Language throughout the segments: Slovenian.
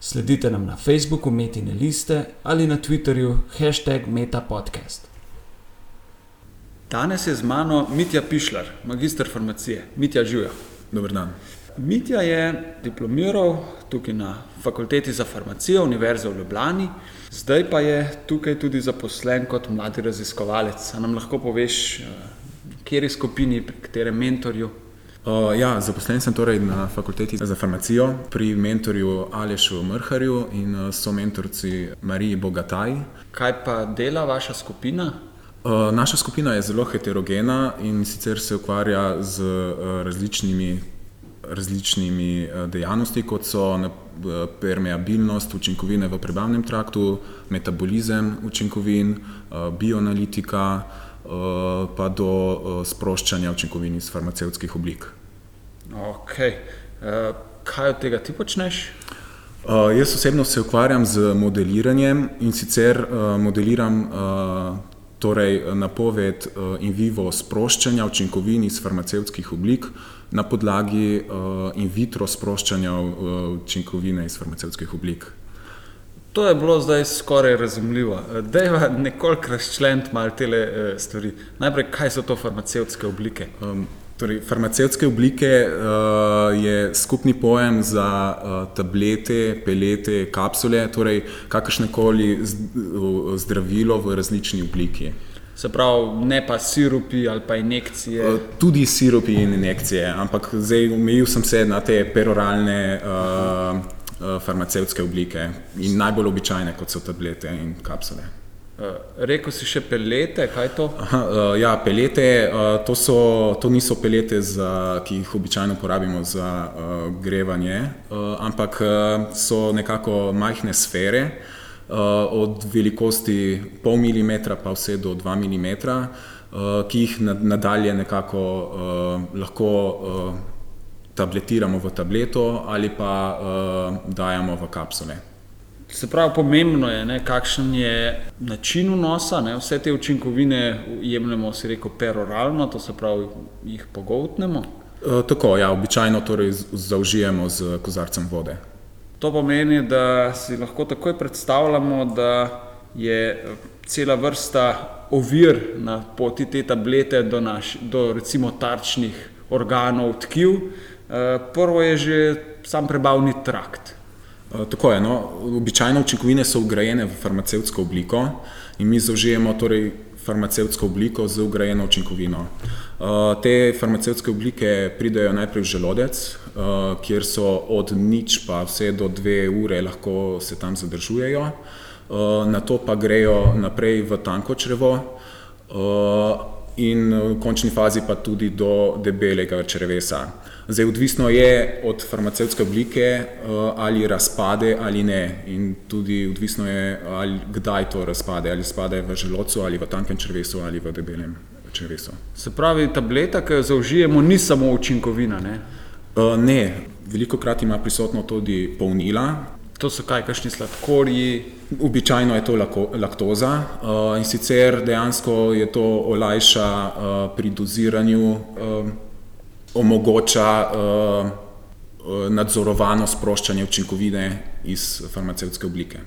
Sledite nam na Facebooku Metine liste ali na Twitterju hashtag MetaPodcast. Danes je z mano Mitja Pišlar, magistr farmacije. Mitja Žuja. Dober dan. Mitja je diplomiral tukaj na Fakulteti za farmacijo Univerze v Ljubljani, zdaj pa je tukaj tudi zaposlen kot mladi raziskovalec. A nam lahko poveš, v kateri skupini, pri katerem mentorju Uh, ja, zaposlen sem torej na fakulteti za farmacijo pri mentorju Alešu Mrharju in uh, so mentorci Mariji Bogataj. Kaj pa dela vaša skupina? Uh, naša skupina je zelo heterogena in sicer se ukvarja z uh, različnimi, različnimi uh, dejavnosti, kot so uh, permeabilnost učinkovine v prebavnem traktu, metabolizem učinkovin, uh, bioanalitika. Uh, pa do uh, sproščanja učinkovin iz farmacevtskih oblik. Okay. Uh, kaj od tega ti počneš? Uh, jaz osebno se ukvarjam z modeliranjem in sicer uh, modeliram uh, torej napoved uh, in vivo sproščanja učinkovin iz farmacevtskih oblik na podlagi uh, in vitro sproščanja uh, učinkovine iz farmacevtskih oblik. To je bilo zdaj skoraj razumljivo. Da je nekoliko razčleniti malo te stvari. Najprej, kaj so to farmacevtske oblike? Um, Torej, farmacevtske oblike uh, je skupni pojem za uh, tablete, pelete, kapsule, torej kakršne koli zdravilo v različni obliki. Se pravi, ne pa sirupi ali pa injekcije. Uh, tudi sirupi in injekcije, ampak zdaj omejil sem se na te peroralne uh, farmacevtske oblike in najbolj običajne, kot so tablete in kapsule. Uh, Rekl si še pelete, kaj je to? Aha, uh, ja, pelete, to, so, to niso pelete, za, ki jih običajno porabimo za uh, grevanje, uh, ampak so nekako majhne sfere, uh, od velikosti pol milimetra pa vse do dva milimetra, uh, ki jih nadalje nekako uh, lahko uh, tabletiramo v tableto ali pa uh, dajemo v kapsule. Se pravi, pomembno je, ne, kakšen je način vnosa. Ne, vse te učinkovine jemljemo, se reko, peroralno, to se pravi, jih pogoltnemo. E, tako, ja, običajno torej zaužijemo z kozarcem vode. To pomeni, da si lahko takoj predstavljamo, da je cela vrsta ovir na poti te tablete do, naš, do recimo tarčnih organov, tkiv. E, prvo je že sam prebavni trakt. Eh, tako je. No. Običajno učinkovine so ugrajene v farmacevtsko obliko in mi zaužijemo torej farmacevtsko obliko z ugrajeno učinkovino. Uh, te farmacevtske oblike pridejo najprej v želodec, kjer so od nič pa vse do dve ure lahko se tam zadržujejo, na to pa grejo naprej v tanko črevo. In v končni fazi pa tudi do debelega črevesa. Zdaj, odvisno je od farmacevtske oblike, eh, ali razpade ali ne, in tudi odvisno je, ali, kdaj to razpade, ali spade v želodcu, ali v tankem črvesu, ali v debelem črvesu. Se pravi, tableta, ki jo zaužijemo, ni samo učinkovina? Ne, uh, ne. veliko krat ima prisotno tudi polnila, To so kaj, kakšni sladkorji? Običajno je to laktoza uh, in sicer dejansko je to olajša uh, pri doziranju, uh, omogoča uh, nadzorovano sproščanje učinkovine iz farmacevtske oblike.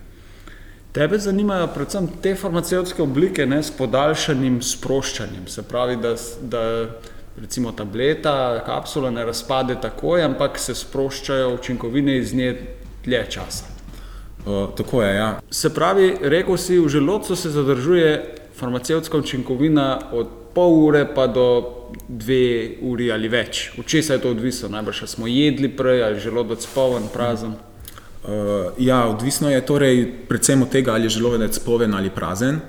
Tebe zanimajo predvsem te farmacevtske oblike ne, s podaljšanim sproščanjem, se pravi, da, da recimo tableta, kapsula ne razpade takoj, ampak se sproščajo učinkovine iz nje dlje časa. Uh, tako je. Ja. Se pravi, rekel si, v želodcu se zadržuje farmacevtska učinkovina od pol ure pa do dve uri ali več. Od česa je to odvisno? Najbrž smo jedli prej ali želodec poln, prazen. Uh, ja, odvisno je torej predvsem od tega, ali je želodec poln ali prazen.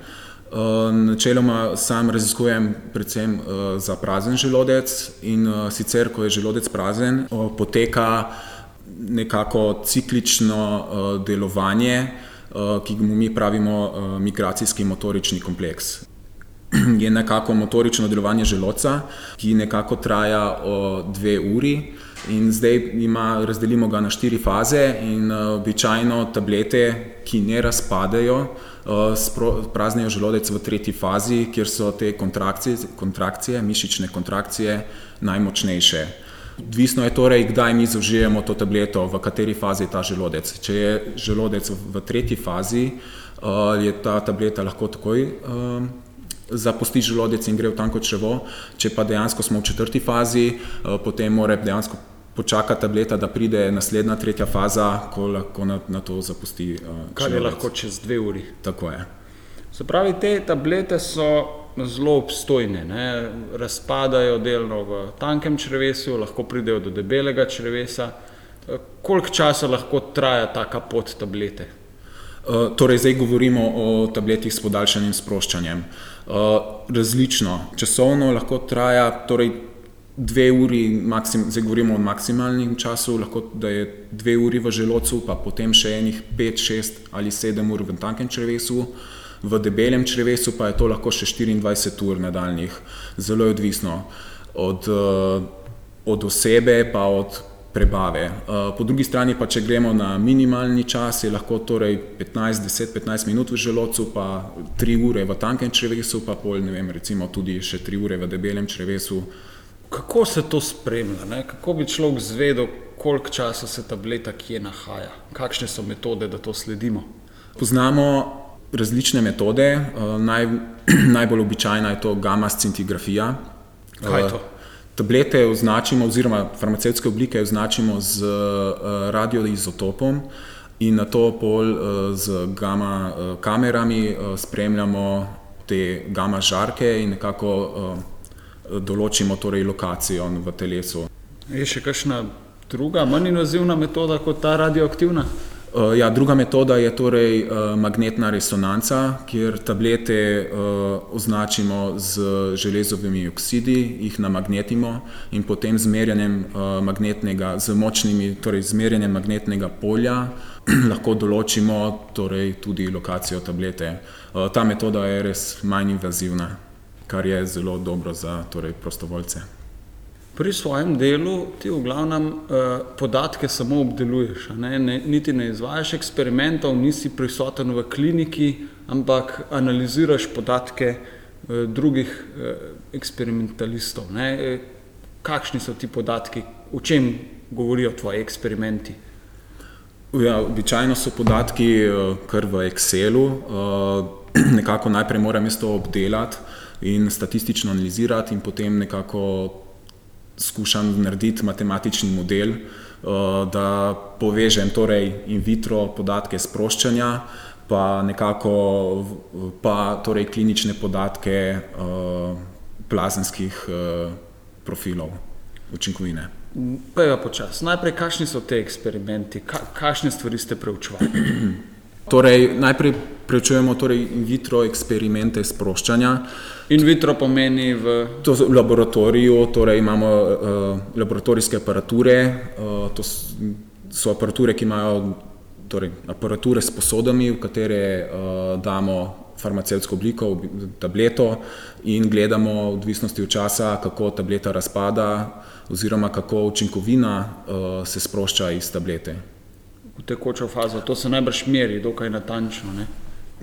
Uh, načeloma sam raziskujem predvsem uh, za prazen želodec in uh, sicer, ko je želodec prazen, uh, poteka nekako ciklično uh, delovanje, uh, ki mu mi pravimo uh, migracijski motorični kompleks. je nekako motorično delovanje želodca, ki nekako traja dve uri. In zdaj ima, razdelimo ga na štiri faze, in uh, običajno tablete, ki ne razpadejo, uh, praznijo želodec v tretji fazi, kjer so te kontrakcije, kontrakcije mišične kontrakcije najmočnejše. Odvisno je torej, kdaj mi zaužijemo to tableto, v kateri fazi je ta želodec. Če je želodec v tretji fazi, uh, je ta tableta lahko takoj. Zapusti želodec in gre v tanko črevo, če pa dejansko smo v četrti fazi, potem mora dejansko počaka tableta, da pride naslednja, tretja faza, ko lahko na, na to zapusti. Uh, Kar je lahko čez dve uri. Tako je. Se pravi, te tablete so zelo obstojne, ne? razpadajo delno v tankem črevesu, lahko pridejo do debelega črevesa. Uh, koliko časa lahko traja taka pot tablete? Torej, zdaj govorimo o tabletih s podaljšanim sproščanjem. Uh, različno, časovno lahko traja, torej dve uri, maksim, zdaj govorimo o maksimalnem času, lahko da je dve uri v želodcu, pa potem še enih pet, šest ali sedem ur v tankem črevesu, v debelem črevesu pa je to lahko še 24 ur nadaljnih. Zelo je odvisno od, eh, od osebe, pa od prebave. Eh, po drugi strani pa, če gremo na minimalni čas, je lahko torej 15, 10, 15 minut v želodcu, pa 3 ure v tankem črevesu, pa pol, ne vem, recimo tudi še 3 ure v debelem črevesu. Kako se to spremlja? Ne? Kako bi človek zvedel, koliko časa se tableta kje nahaja? Kakšne so metode, da to sledimo? Poznamo različne metode. Eh, naj, najbolj običajna je to gamma scintigrafija. Kaj je to? Eh, tablete označimo, oziroma farmacevtske oblike označimo z eh, radioizotopom in na to pol z gamma kamerami spremljamo te gamma žarke in nekako določimo torej lokacijo v telesu. Je še kakšna druga, manj invazivna metoda kot ta radioaktivna? Uh, ja, druga metoda je torej uh, magnetna resonanca, kjer tablete uh, označimo z železovimi oksidi, jih namagnetimo in potem z merjenjem magnetnega, z močnimi, torej z merjenjem magnetnega polja lahko določimo torej tudi lokacijo tablete. Ta metoda je res manj invazivna kar je zelo dobro za torej, prostovoljce. Pri svojem delu ti v glavnem eh, podatke samo obdeluješ, ne? Ne, niti ne izvajaš eksperimentov, nisi prisoten v kliniki, ampak analiziraš podatke eh, drugih eh, eksperimentalistov. Ne? E, kakšni so ti podatki, o čem govorijo tvoji eksperimenti? Ja, običajno so podatki kar v Excelu, nekako najprej moram jaz to obdelati in statistično analizirati, in potem nekako skušam narediti matematični model, eh, da povežem torej in vitro podatke sproščanja, pa nekako pa torej klinične podatke eh, plazenskih eh, profilov učinkovine. Pa je počas. Najprej, kakšni so te eksperimenti, Ka kakšne stvari ste preučevali? Torej, najprej preučujemo torej in vitro eksperimente sproščanja. In vitro pomeni v. To v laboratoriju, torej imamo uh, laboratorijske aparature, uh, to so aparature, ki imajo torej, aparature s posodami, v katere uh, damo farmacevtsko obliko, tableto in gledamo, v odvisnosti od časa, kako tableta razpada, oziroma kako učinkovina uh, se sprošča iz tablete v tekočo fazo. To se najbrž meri, dokaj natančno. Ne?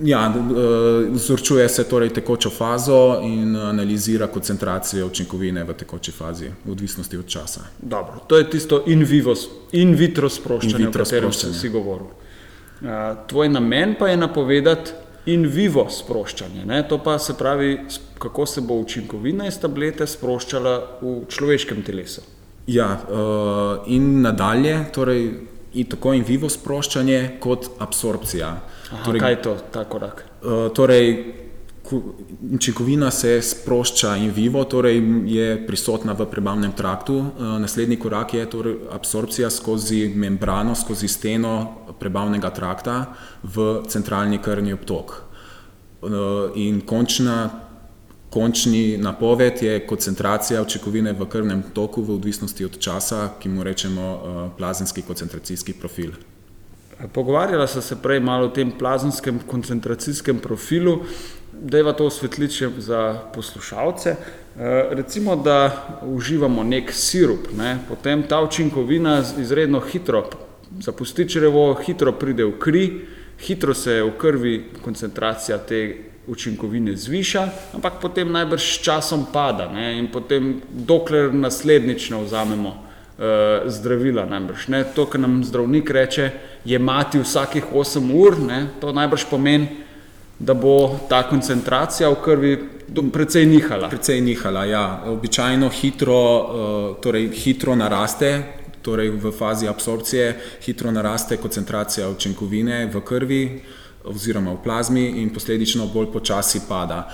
Ja, e, vzorčuje se torej tekočo fazo in analizira koncentracijo učinkovine v tekoči fazi, v odvisnosti od časa. Dobro, to je tisto in, vivo, in vitro sproščanje, o katerem si govoril. Tvoj namen pa je napovedati in vivo sproščanje. Ne? To pa se pravi, kako se bo učinkovina iz tablete sproščala v človeškem telesu. Ja, e, in nadalje, torej in tako in vivo sproščanje, kot absorpcija. Aha, torej, kaj je to, ta korak? Uh, torej, učinkovina se sprošča in vivo, torej je prisotna v prebavnem traktu. Uh, naslednji korak je torej absorpcija skozi membrano, skozi steno prebavnega trakta v centralni krvni obtok. Uh, in končna Končni napoved je koncentracija učinkovine v krvnem toku v odvisnosti od časa, ki mu rečemo uh, plazenski koncentracijski profil. Pogovarjala sem se prej malo o tem plazenskem koncentracijskem profilu. Dejva to osvetliče za poslušalce. Recimo, da uživamo nek sirup, ne? potem ta učinkovina izredno hitro zapusti črevo, hitro pride v kri, hitro se v krvi koncentracija te učinkovine zviša, ampak potem najbrž s časom pada ne? in potem dokler naslednjič ne vzamemo uh, zdravila. Najbrž, to, kar nam zdravnik reče, je mati vsakih 8 ur, ne? to najbrž pomeni, da bo ta koncentracija v krvi precej nihala. Precej nihala, ja. Običajno hitro, uh, torej hitro naraste. Torej v fazi absorpcije hitro naraste koncentracija učinkovine v krvi oziroma v plazmi in posledično bolj počasi pada.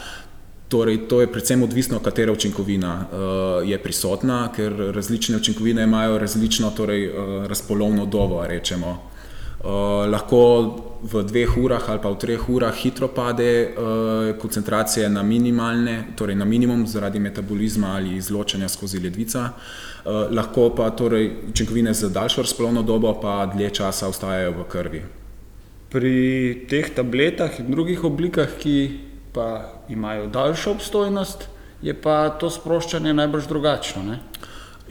Torej, to je predvsem odvisno, katera učinkovina uh, je prisotna, ker različne učinkovine imajo različno torej, uh, razpolovno dobo. Rečemo. Uh, lahko v dveh urah ali pa v treh urah hitro pade uh, koncentracija na minimalne, torej na minimum zaradi metabolizma ali izločanja skozi ledvica, uh, lahko pa torej, učinkovine za daljšo razpolovno dobo pa dlje časa ostajajo v krvi. Pri teh tabletah in drugih oblikah, ki pa imajo daljšo obstojnost, je pa to sproščanje najbrž drugačno. Ne?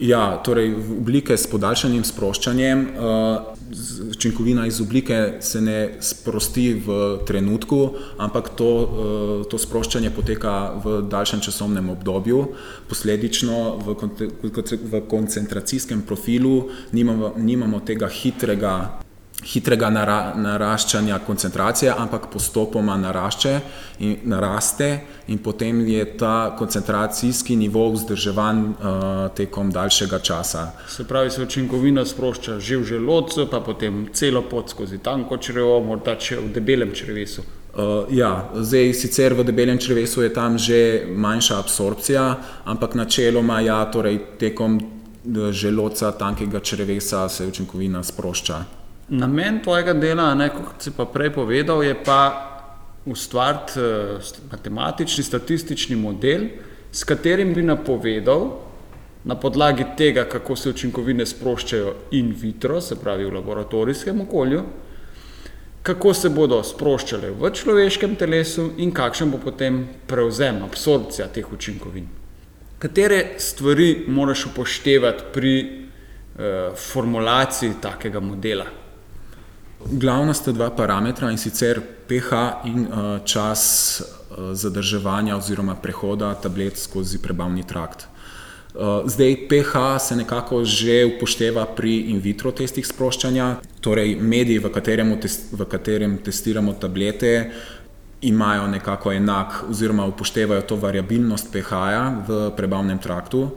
Ja, torej oblike s podaljšanim sproščanjem, uh, učinkovina iz oblike se ne sprosti v trenutku, ampak to, uh, to sproščanje poteka v daljšem časovnem obdobju. Posledično v, v koncentracijskem profilu nimamo, nimamo tega hitrega hitrega nara, naraščanja koncentracije, ampak postopoma narašče in naraste, in potem je ta koncentracijski nivo vzdrževan uh, tekom daljšega časa. Se pravi, se učinkovina sprošča že v želodcu, pa potem celo pot skozi tanko črevo, morda če v debelem črevesu. Uh, ja, zdaj sicer v debelem črevesu je tam že manjša absorpcija, ampak načeloma ja, torej tekom želodca, tankega črevesa se učinkovina sprošča. Namen tvojega dela, ne, kot si pa prej povedal, je pa ustvariti uh, matematični, statistični model, s katerim bi napovedal, na podlagi tega, kako se učinkovine sproščajo in vitro, se pravi v laboratorijskem okolju, kako se bodo sproščale v človeškem telesu in kakšen bo potem prevzem, absorpcija teh učinkovin. Katere stvari moraš upoštevati pri uh, formulaciji takega modela? Glavna sta dva parametra in sicer pH in uh, čas uh, zadrževanja oziroma prehoda tablet skozi prebavni trakt. Uh, zdaj, pH se nekako že upošteva pri in vitro testih sproščanja, torej mediji, v, v katerem testiramo tablete, imajo nekako enak oziroma upoštevajo to variabilnost pH-ja v prebavnem traktu.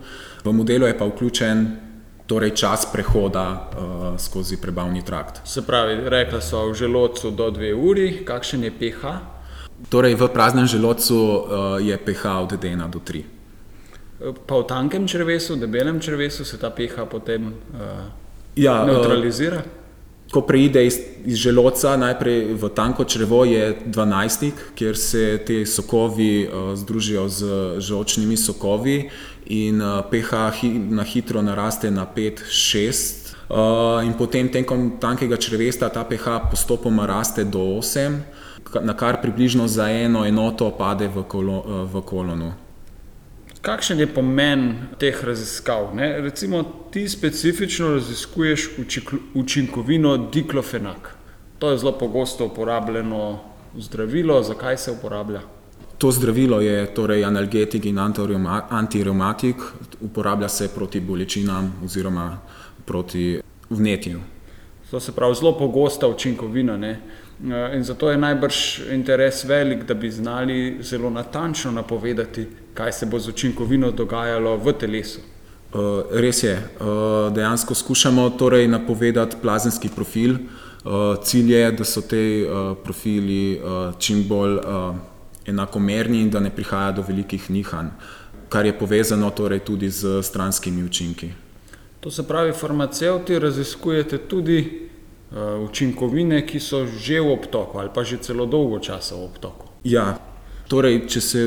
V modelu je pa vključen torej čas prehoda uh, skozi prebavni trakt. Se pravi, rekla so v želodcu do dve uri, kakšen je pH? Torej, v praznem želodcu uh, je pH od 1 do 3. Pa v tankem črvesu, debelem črvesu se ta pH potem uh, ja, neutralizira? Uh, Ko preide iz, iz želodca najprej v tanko črevo, je 12, kjer se ti sokovi uh, združijo z žočnimi sokovi in uh, pH na hitro naraste na 5-6. Uh, in potem tekom tankega črvesta ta pH postopoma raste do 8, na kar približno za eno enoto pade v, kolo, uh, v kolonu. Kakšen je pomen teh raziskav? Ne? Recimo, ti specifično raziskuješ učinkovino diklofenak. To je zelo pogosto uporabljeno zdravilo. Zakaj se uporablja? To zdravilo je torej analgetik in antireumatik, uporablja se proti bolečinam oziroma proti vnetju. To se pravi zelo pogosta učinkovina. Ne? In zato je najbrž interes velik, da bi znali zelo natančno napovedati, kaj se bo z učinkovino dogajalo v telesu. Uh, res je, uh, dejansko skušamo torej napovedati plazenski profil. Cilj je, da so ti profili čim bolj enakomerni in da ne prihaja do velikih nihanj, kar je povezano torej tudi z stranskimi učinki. To se pravi, farmacevti raziskujete tudi uh, učinkovine, ki so že v obtoku ali pa že celo dolgo časa v obtoku. Ja, torej, če se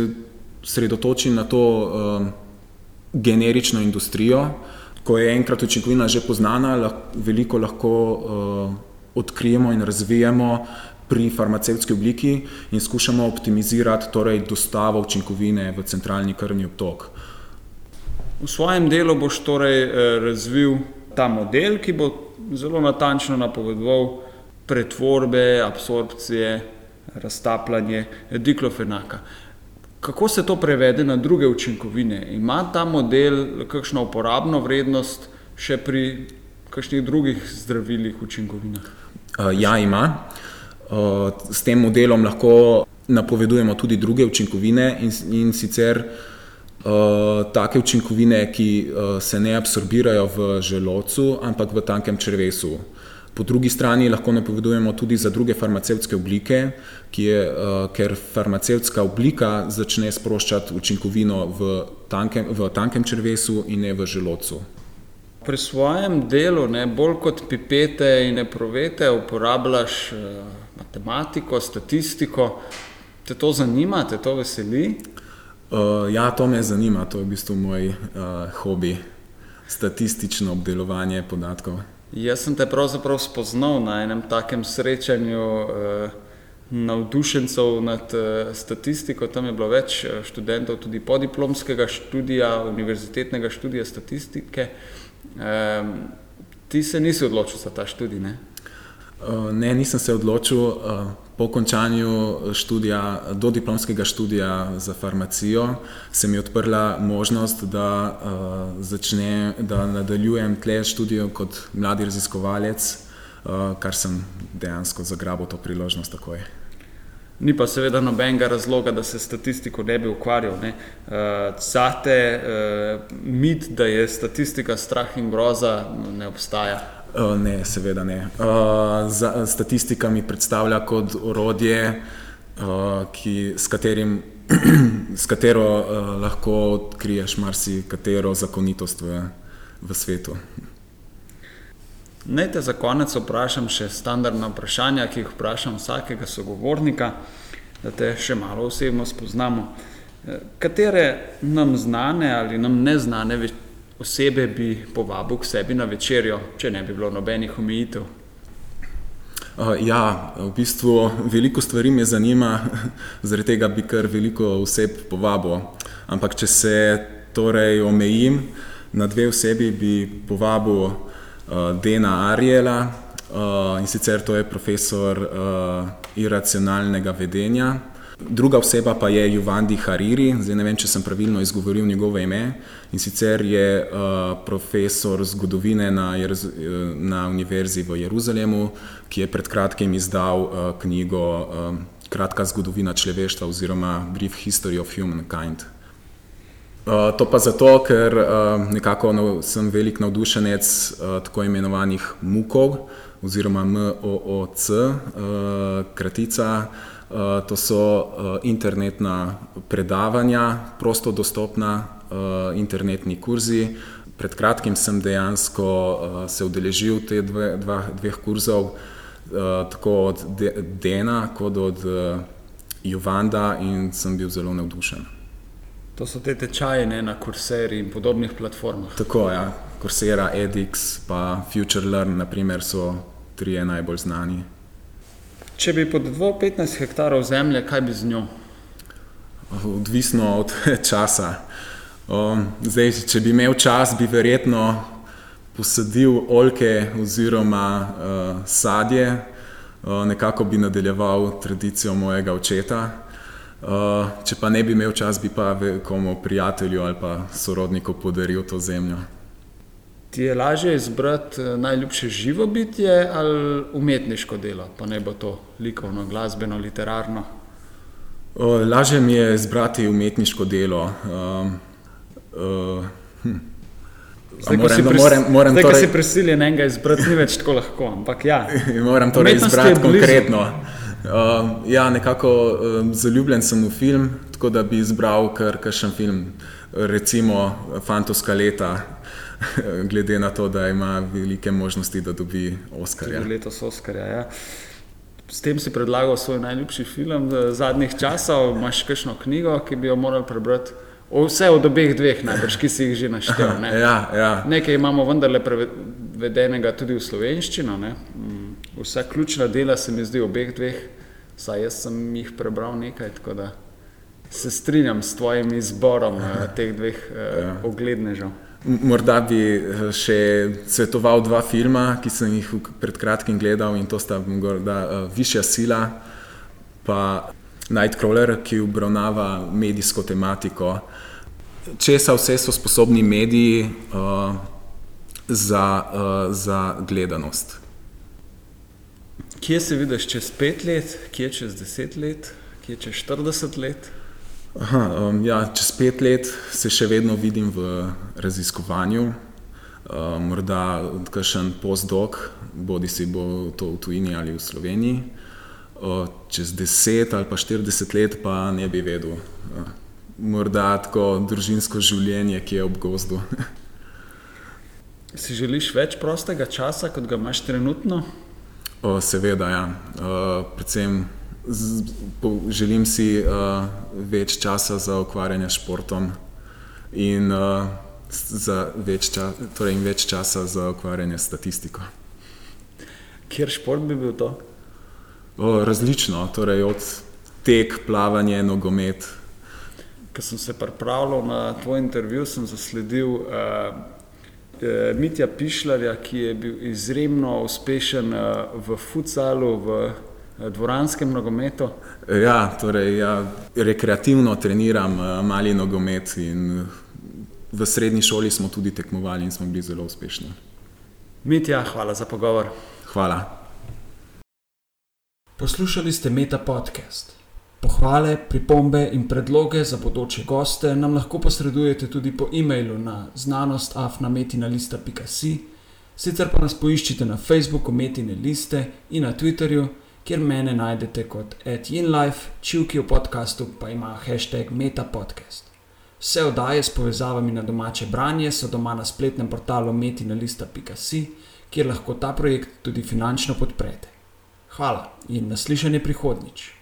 sredotočim na to uh, generično industrijo. Ko je enkrat učinkovina že poznana, lahko, veliko lahko uh, odkrijemo in razvijemo pri farmacevtski obliki in skušamo optimizirati torej, dostavo učinkovine v centralni krvni obtok. V svojem delu boš torej razvil ta model, ki bo zelo natančno napovedoval pretvorbe, absorpcije, raztapljanje diklofenaka. Kako se to prevede na druge učinkovine? Ima ta model kakšno uporabno vrednost še pri kakšnih drugih zdravilih, učinkovinah? Ja, ima. S tem modelom lahko napovedujemo tudi druge učinkovine in, in sicer take učinkovine, ki se ne absorbirajo v želodcu, ampak v tankem črevesu. Po drugi strani lahko napovedujemo tudi za druge farmacevtske oblike, je, uh, ker farmacevtska oblika začne sproščati učinkovino v tankem, v tankem črvesu in ne v želodcu. Pri svojem delu, ne, bolj kot pipete in eprovete, uporabljaš uh, matematiko, statistiko. Te to zanima, te to veseli? Uh, ja, to me zanima, to je v bistvu moj uh, hobi, statistično obdelovanje podatkov. Jaz sem te pravzaprav spoznal na enem takem srečanju eh, navdušencev nad eh, statistiko. Tam je bilo več študentov, tudi podiplomskega študija, univerzitetnega študija statistike. Eh, ti se nisi odločil za ta študij? Ne, uh, ne nisem se odločil. Uh, po končanju študija, do diplomskega študija za farmacijo, se mi je odprla možnost, da, uh, začne, da nadaljujem tle študijo kot mladi raziskovalec, uh, kar sem dejansko zagrabil to priložnost takoj. Ni pa seveda nobenega razloga, da se statistiko ne bi ukvarjal. Ne? Uh, zate uh, mit, da je statistika strah in groza, ne obstaja. Uh, ne, seveda ne. Uh, za, statistika mi predstavlja kot orodje, uh, ki, s, katerim, s katero uh, lahko odkriješ marsikatero zakonitost v, v svetu. Naj te za konec vprašam še standardna vprašanja, ki jih vprašam vsakega sogovornika, da te še malo osebno spoznamo. Katere nam znane ali nam neznane osebe bi povabil k sebi na večerjo, če ne bi bilo nobenih omejitev? Uh, ja, v bistvu veliko stvari me zanima, zaradi tega bi kar veliko oseb povabil. Ampak, če se torej omejim na dve osebi, bi povabil Dena Ariela uh, in sicer to je profesor uh, iracionalnega vedenja. Druga oseba pa je Juvandi Hariri, zdaj ne vem, če sem pravilno izgovoril njegovo ime. In sicer je uh, profesor zgodovine na, Jeruz na Univerzi v Jeruzalemu, ki je pred kratkim izdal uh, knjigo uh, Kratka zgodovina človeštva oziroma Brief History of Humankind. Uh, to pa zato, ker uh, nekako no, sem velik navdušenec uh, tako imenovanih MUK-ov oziroma MOOC, uh, kratica. Uh, to so uh, internetna predavanja, prosto dostopna, uh, internetni kurzi. Pred kratkim sem dejansko uh, se udeležil te dve, dva, dveh kurzov, uh, tako od De Dena kot od uh, Juvanda in sem bil zelo navdušen. To so te tečaje ne, na Courseri in podobnih platformah. Tako je, ja. Coursera, edX, pa FutureLearn, naprimer, so trije najbolj znani. Če bi podvoval 15 hektarov zemlje, kaj bi z njo? Odvisno od časa. Zdaj, če bi imel čas, bi verjetno posadil olke oziroma uh, sadje, uh, nekako bi nadaljeval tradicijo mojega očeta. Uh, če pa ne bi imel čas, bi pa komu prijatelju ali pa sorodniku podaril to zemljo. Ti je lažje izbrati eh, najljubše živo bitje ali umetniško delo, pa ne bo to likovno, glasbeno, literarno? O, lažje mi je izbrati umetniško delo. Um, uh, hm. Zdaj, moram, si, pris, moram, moram zdaj, torej, si prisiljen enega izbrati, ni več tako lahko. Ampak ja, moram torej izbrati konkretno. Uh, ja, nekako um, zaljubljen sem v film, tako da bi izbral kar kakšen film, recimo Fantovska leta. glede na to, da ima velike možnosti, da dobi Oscarja. Letos Oscarja. Ja. S tem si predlagal svoj najljubši film zadnjih časov. Imáš kakšno knjigo, ki bi jo moral prebrati? Vse od obeh dveh, najbrž, ki si jih že naštel. Ne? ja, ja. Nekaj imamo vendarle prevedenega tudi v slovenščino. Ne? Vsa ključna dela se mi zdi obeh dveh Saj jaz sem jih prebral nekaj, tako da se strinjam s tvojim izborom uh, teh dveh uh, ja. oglednežev. Morda bi še svetoval dva filma, ki sem jih pred kratkim gledal, in to sta morda Višja sila in Nightcrawler, ki obravnava medijsko tematiko. Česa vse so sposobni mediji uh, za, uh, za gledanost? Kje se vidiš čez pet let, kje čez deset let, kje čez 40 let? Aha, um, ja, čez pet let se še vedno vidim v raziskovanju, uh, morda kakšen postdoc, bodi si bo to v tujini ali v Sloveniji. Uh, čez deset ali pa štirideset let pa ne bi vedel. Uh, morda tako družinsko življenje, ki je ob gozdu. si želiš več prostega časa, kot ga imaš trenutno? O, seveda, ja. Uh, predvsem z, po, želim si uh, več časa za ukvarjanje s športom in, uh, več ča, torej in več časa za ukvarjanje s statistiko. Kjer šport bi bil to? O, različno, torej od tek, plavanje, nogomet. Ko sem se pripravljal na tvoj intervju, sem zasledil. Eh, Mitja Pišljarja, ki je bil izjemno uspešen eh, v futsalu, v eh, dvoranskem nogometu. Ja, torej, ja, rekreativno treniram mali nogomet in v srednji šoli smo tudi tekmovali in smo bili zelo uspešni. Mitja, hvala za pogovor. Hvala. Poslušali ste Meta podcast. Pohvale, pripombe in predloge za bodoče goste nam lahko posredujete tudi po e-mailu na znanostafnametina.com, sicer pa nas poiščite na Facebooku Metine liste in na Twitterju, kjer mene najdete kot @inlife, čivki v podkastu pa ima hashtag metapodcast. Vse oddaje s povezavami na domače branje so doma na spletnem portalu metina.com, kjer lahko ta projekt tudi finančno podprete. Hvala in naslišanje prihodnič.